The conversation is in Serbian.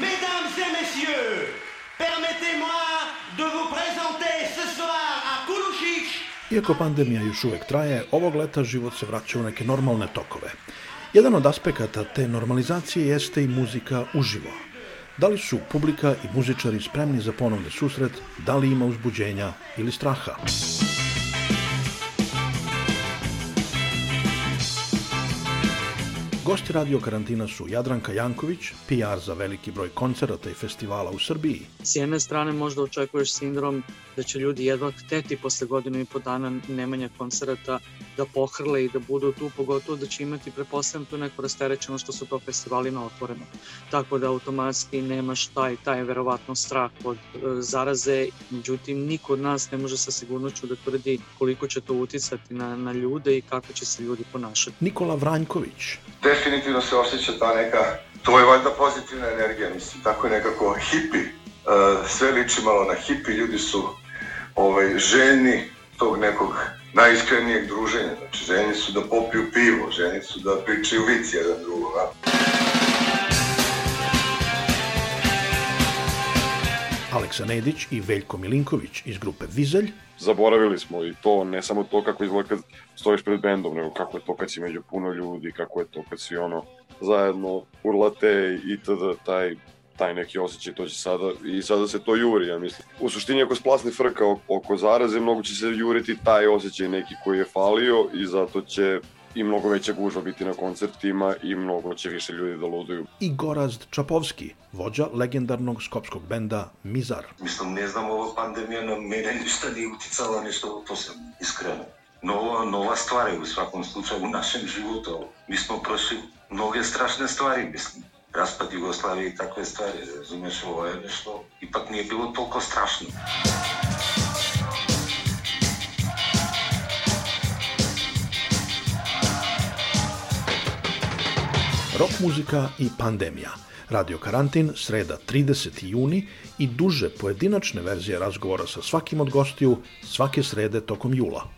Mesdames et messieurs, permettez-moi de vous présenter ce soir à Kulušić Iako pandemija još uvek traje, ovog leta život se vraća u neke normalne tokove. Jedan od aspekata te normalizacije jeste i muzika uživo. Da li su publika i muzičari spremni za ponovni susret, da li ima uzbuđenja ili straha? Gosti radio karantina su Jadranka Janković, PR za veliki broj koncerata i festivala u Srbiji, S jedne strane možda očekuješ sindrom da će ljudi jedva hteti posle godinu i po dana nemanja koncerata da pohrle i da budu tu, pogotovo da će imati, prepostavljam, tu neko rasterećeno što su to festivali na otvoreno. Tako da automatski nemaš taj, taj verovatno strah od e, zaraze, međutim niko od nas ne može sa sigurnoću da tvrdi koliko će to uticati na, na ljude i kako će se ljudi ponašati. Nikola Vranjković, definitivno se osjeća ta neka, to je valjda pozitivna energija, mislim, tako je nekako hipi, uh, sve liči malo na hipi, ljudi su ovaj, željni tog nekog najiskrenijeg druženja, znači željni su da popiju pivo, željni su da pričaju vici jedan drugog, a? Aleksa Nedić i Veljko Milinković iz grupe Vizelj, zaboravili smo i to, ne samo to kako izgleda kad stojiš pred bendom, nego kako je to kad si među puno ljudi, kako je to kad si ono zajedno urlate i tada taj taj neki osjećaj, to će sada, i sada se to juri, ja mislim. U suštini, ako splasne frka oko zaraze, mnogo će se juriti taj osjećaj neki koji je falio i zato će i mnogo veća gužva biti na koncertima i mnogo će više ljudi da luduju. i Gorazd Čapovski, vođa legendarnog skopskog benda Mizar. Mislim, ne znam, ova pandemija na mene ništa nije uticala, nešto, to sam iskreno. Nova, nova stvar je u svakom slučaju u našem životu. Mi smo prošli mnoge strašne stvari, mislim. Raspad Jugoslavije i takve stvari, razumeš, ovo je nešto, ipak nije bilo toliko strašno. Rock muzika i pandemija. Radio Karantin, sreda 30. juni i duže pojedinačne verzije razgovora sa svakim od gostiju svake srede tokom jula.